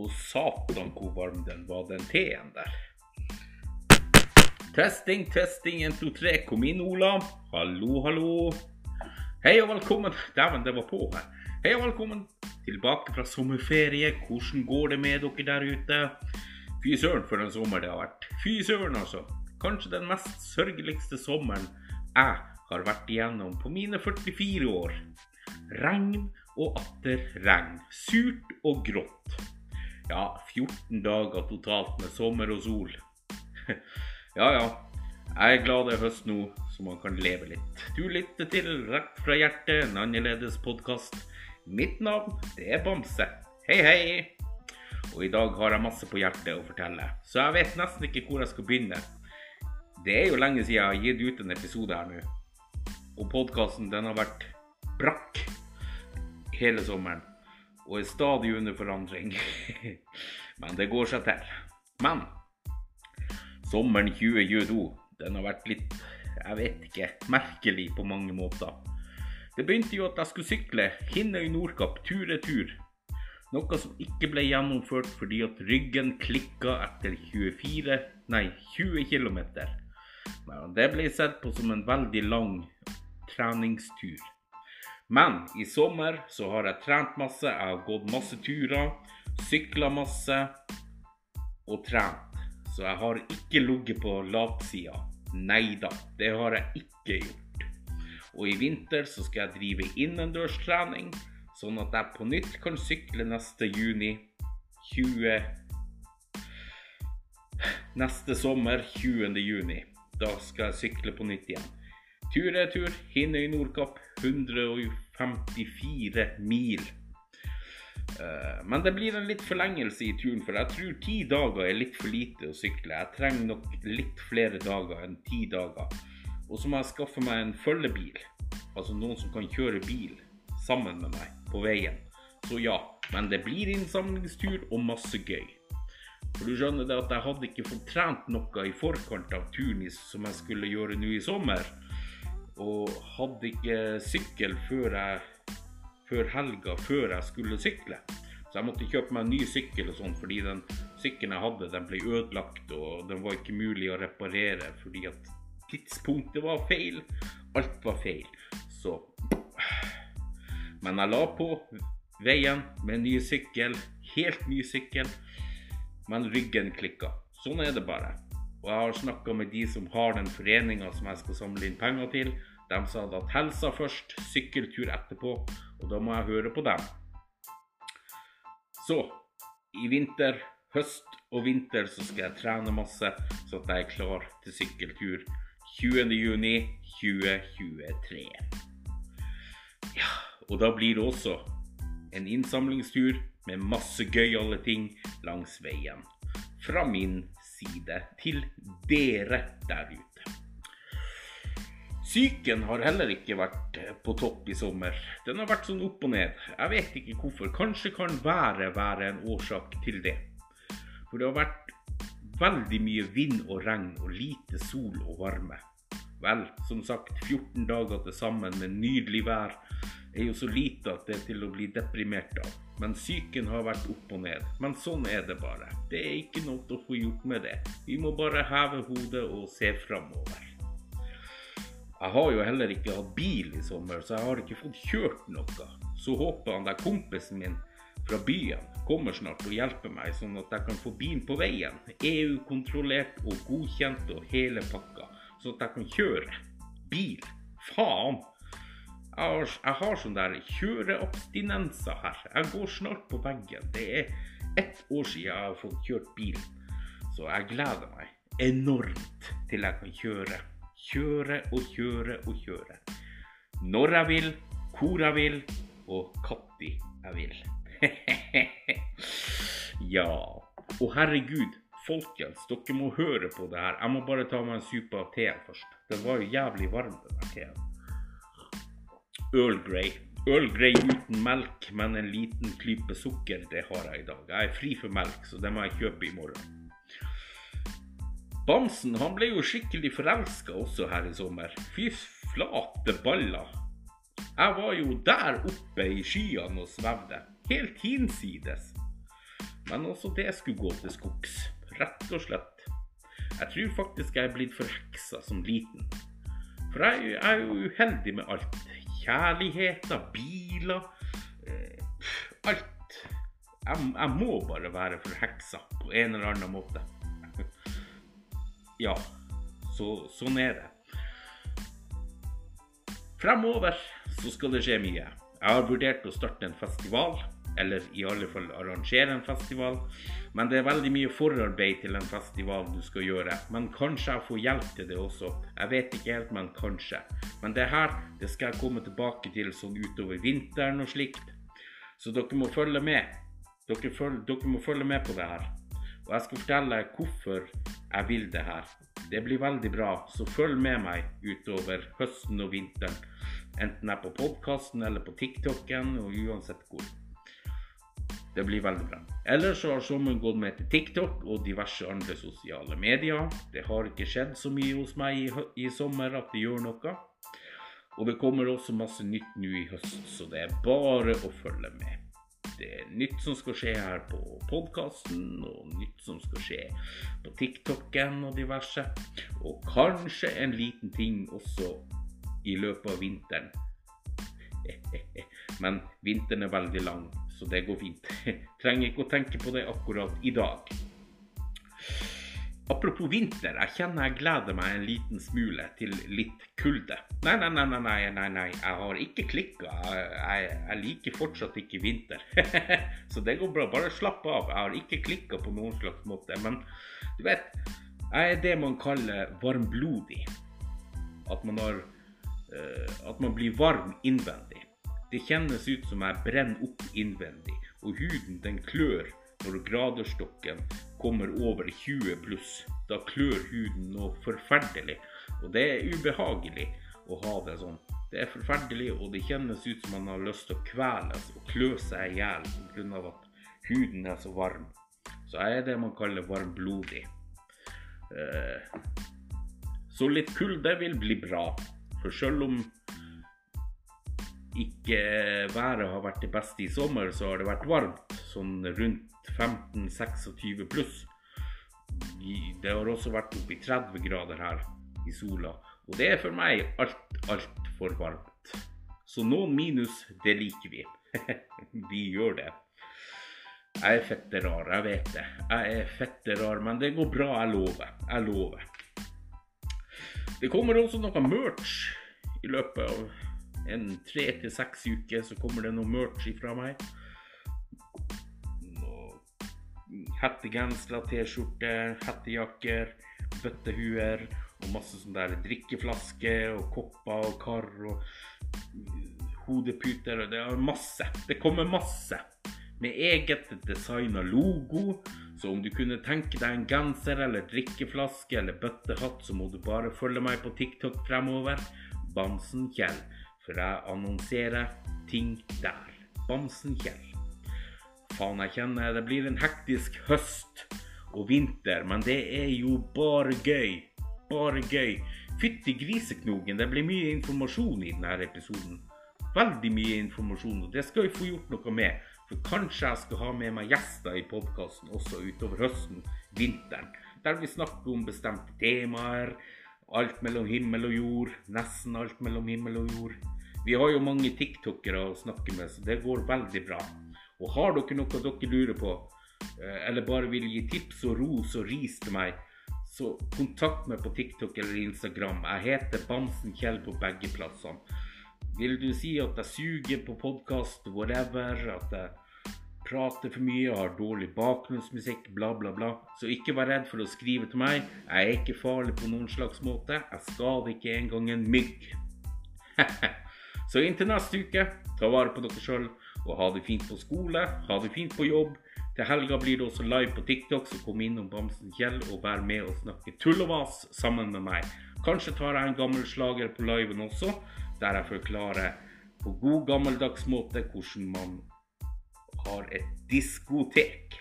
Og satan hvor varm den var, den teen der. Testing, testing, 1, 2, 3. Kom inn, Ola. Hallo, hallo. Hei og velkommen. Dæven, det var på her. Hei og velkommen tilbake fra sommerferie. Hvordan går det med dere der ute? Fy søren for en sommer det har vært. Fy søren, altså. Kanskje den mest sørgeligste sommeren jeg har vært igjennom på mine 44 år. Regn og atter regn. Surt og grått. Ja, 14 dager totalt med sommer og sol. ja ja, jeg er glad det er høst nå, så man kan leve litt. Du lytter til Rett fra hjertet, en annerledes podkast. Mitt navn, det er Bamse. Hei, hei! Og i dag har jeg masse på hjertet å fortelle, så jeg vet nesten ikke hvor jeg skal begynne. Det er jo lenge siden jeg har gitt ut en episode her nå. Og podkasten den har vært brakk hele sommeren. Og er stadig under forandring. Men det går seg til. Men sommeren 2022 den har vært litt, jeg vet ikke, merkelig på mange måter. Det begynte jo at jeg skulle sykle Hinnøy Nordkapp tur-retur. Noe som ikke ble gjennomført fordi at ryggen klikka etter 24, nei 20 km. Det ble sett på som en veldig lang treningstur. Men i sommer så har jeg trent masse, jeg har gått masse turer, sykla masse og trent. Så jeg har ikke ligget på latsida. Nei da, det har jeg ikke gjort. Og i vinter så skal jeg drive innendørstrening, sånn at jeg på nytt kan sykle neste juni 20 Neste sommer 20. juni. Da skal jeg sykle på nytt igjen. Tur-retur Hinnøy Nordkapp 154 mil. Eh, men det blir en litt forlengelse i turen, for jeg tror ti dager er litt for lite å sykle. Jeg trenger nok litt flere dager enn ti dager. Og så må jeg skaffe meg en følgebil, altså noen som kan kjøre bil sammen med meg på veien. Så ja, men det blir innsamlingstur og masse gøy. For du skjønner det at jeg hadde ikke fått trent noe i forkant av turen som jeg skulle gjøre nå i sommer. Og hadde ikke sykkel før, jeg, før helga før jeg skulle sykle. Så jeg måtte kjøpe meg en ny sykkel og sånn, fordi den sykkelen jeg hadde, den ble ødelagt, og den var ikke mulig å reparere fordi at tidspunktet var feil. Alt var feil. Så Men jeg la på veien med ny sykkel. Helt ny sykkel men ryggen klikka. Sånn er det bare. Og jeg har snakka med de som har den foreninga som jeg skal samle inn penger til. De sa at helsa først, sykkeltur etterpå, og da må jeg høre på dem. Så i vinter, høst og vinter så skal jeg trene masse, så at jeg er klar til sykkeltur 20.6.2023. Ja, og da blir det også en innsamlingstur med masse gøyale ting langs veien. Fra min side til dere der ute. Psyken har heller ikke vært på topp i sommer. Den har vært sånn opp og ned. Jeg vet ikke hvorfor. Kanskje kan været være en årsak til det. For det har vært veldig mye vind og regn og lite sol og varme. Vel, som sagt, 14 dager til sammen med nydelig vær er jo så lite at det er til å bli deprimert av. Men psyken har vært opp og ned. Men sånn er det bare. Det er ikke noe å få gjort med det. Vi må bare heve hodet og se framover. Jeg har jo heller ikke hatt bil i sommer, så jeg har ikke fått kjørt noe. Så håper han der kompisen min fra byen kommer snart og hjelper meg, sånn at jeg kan få bilen på veien. EU-kontrollert og godkjent og hele pakka. Sånn at jeg kan kjøre bil. Faen! Jeg har, jeg har sånn der kjøreabstinenser her. Jeg går snart på veggen. Det er ett år siden jeg har fått kjørt bil. Så jeg gleder meg enormt til jeg kan kjøre. Kjøre og kjøre og kjøre. Når jeg vil, hvor jeg vil, og når jeg vil. ja. Og herregud, folkens, dere må høre på det her. Jeg må bare ta meg en sup av teen først. Den var jo jævlig varm, den der teen. Earl Grey. Earl Grey uten melk, men en liten klype sukker, det har jeg i dag. Jeg er fri for melk, så det må jeg kjøpe i morgen. Bamsen han ble jo skikkelig forelska også her i sommer. Fy flate baller. Jeg var jo der oppe i skyene og svevde. Helt hinsides. Men også det skulle gå til skogs. Rett og slett. Jeg tror faktisk jeg er blitt forheksa som liten. For jeg er jo uheldig med alt. Kjærligheter, biler eh, Alt. Jeg, jeg, må bare være forheksa på en eller annen måte. Ja, så, sånn er det. Fremover så skal det skje mye. Jeg har vurdert å starte en festival, eller i alle fall arrangere en festival. Men det er veldig mye forarbeid til en festival du skal gjøre. Men kanskje jeg får hjelp til det også. Jeg vet ikke helt, men kanskje. Men det her det skal jeg komme tilbake til sånn utover vinteren og slikt. Så dere må følge med. Dere, føl dere må følge med på det her. Og jeg skal fortelle hvorfor jeg vil det her. Det blir veldig bra, så følg med meg utover høsten og vinteren. Enten jeg på podkasten eller på TikToken, og uansett hvor. Det blir veldig bra. Ellers så har sommeren gått med til TikTok og diverse andre sosiale medier. Det har ikke skjedd så mye hos meg i, i sommer at det gjør noe. Og det kommer også masse nytt nå i høst, så det er bare å følge med. Det er nytt som skal skje her på podkasten, og nytt som skal skje på TikToken og diverse. Og kanskje en liten ting også i løpet av vinteren. Men vinteren er veldig lang, så det går fint. Trenger ikke å tenke på det akkurat i dag. Apropos vinter, jeg kjenner jeg gleder meg en liten smule til litt kulde. Nei, nei, nei, nei, nei, nei, jeg har ikke klikka. Jeg, jeg, jeg, liker fortsatt ikke vinter. Så det går bra. Bare slapp av. Jeg har ikke klikka på noen slags måte. Men du vet, jeg er det man kaller varmblodig. At man har Eh, at man blir varm innvendig. Det kjennes ut som jeg brenner opp innvendig, og huden den klør når graderstokken kommer over 20 pluss. Da klør huden noe forferdelig, og det er ubehagelig å ha det sånn. Det er forferdelig, og det kjennes ut som man har lyst til å kveles og klø seg i hjel pga. at huden er så varm. Så jeg er det man kaller varmblodig. Eh, så litt kulde vil bli bra. For selv om ikke været har vært det beste i sommer, så har det vært varmt. Sånn rundt 15-26 pluss. Det har også vært oppi 30 grader her i sola. Og det er for meg alt, altfor varmt. Så noen minus, det liker vi. vi gjør det. Jeg er fette rar, jeg vet det. Jeg er fette rar, men det går bra, jeg lover. Jeg lover. Det kommer også noe merch i løpet av en tre til seks uker. Så kommer det noe merch ifra meg. Hettegensere, T-skjorter, hettejakker, bøttehuer og masse sånn der drikkeflasker og kopper og kar og hodeputer. og Det er masse. Det kommer masse. Med eget designa logo så om du kunne tenke deg en genser eller drikkeflaske eller bøttehatt, så må du bare følge meg på TikTok fremover. Bamsen Kjell. For jeg annonserer ting der. Bamsen Kjell. Faen, jeg kjenner det blir en hektisk høst og vinter, men det er jo bare gøy. Bare gøy. Fytti griseknogen, det blir mye informasjon i denne episoden. Veldig mye informasjon, og det skal vi få gjort noe med. For kanskje jeg skal ha med meg gjester i podkasten også utover høsten, vinteren. Der vi snakker om bestemte temaer. Alt mellom himmel og jord. Nesten alt mellom himmel og jord. Vi har jo mange tiktokere å snakke med, så det går veldig bra. Og har dere noe dere lurer på, eh, eller bare vil gi tips og ros og ris til meg, så kontakt meg på TikTok eller Instagram. Jeg heter Bamsen Kjell på begge plassene. Vil du si at jeg suger på podkast, whatever, at jeg prater for mye, har dårlig bakgrunnsmusikk, bla, bla, bla, så ikke vær redd for å skrive til meg. Jeg er ikke farlig på noen slags måte. Jeg skader ikke engang en mygg. så inntil neste uke, ta vare på dere sjøl og ha det fint på skole, ha det fint på jobb. Til helga blir det også live på TikTok, så kom innom Bamsen Kjell og vær med og snakke tull og vas sammen med meg. Kanskje tar jeg en gammel slager på liven også der jeg forklarer på god gammeldags måte hvordan man har et diskotek.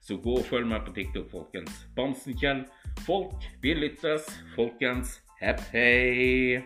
Så gå og følg meg på TikTok, folkens. Bamsen-Kjell. Folk, vi lyttes. Folkens, hepp hei.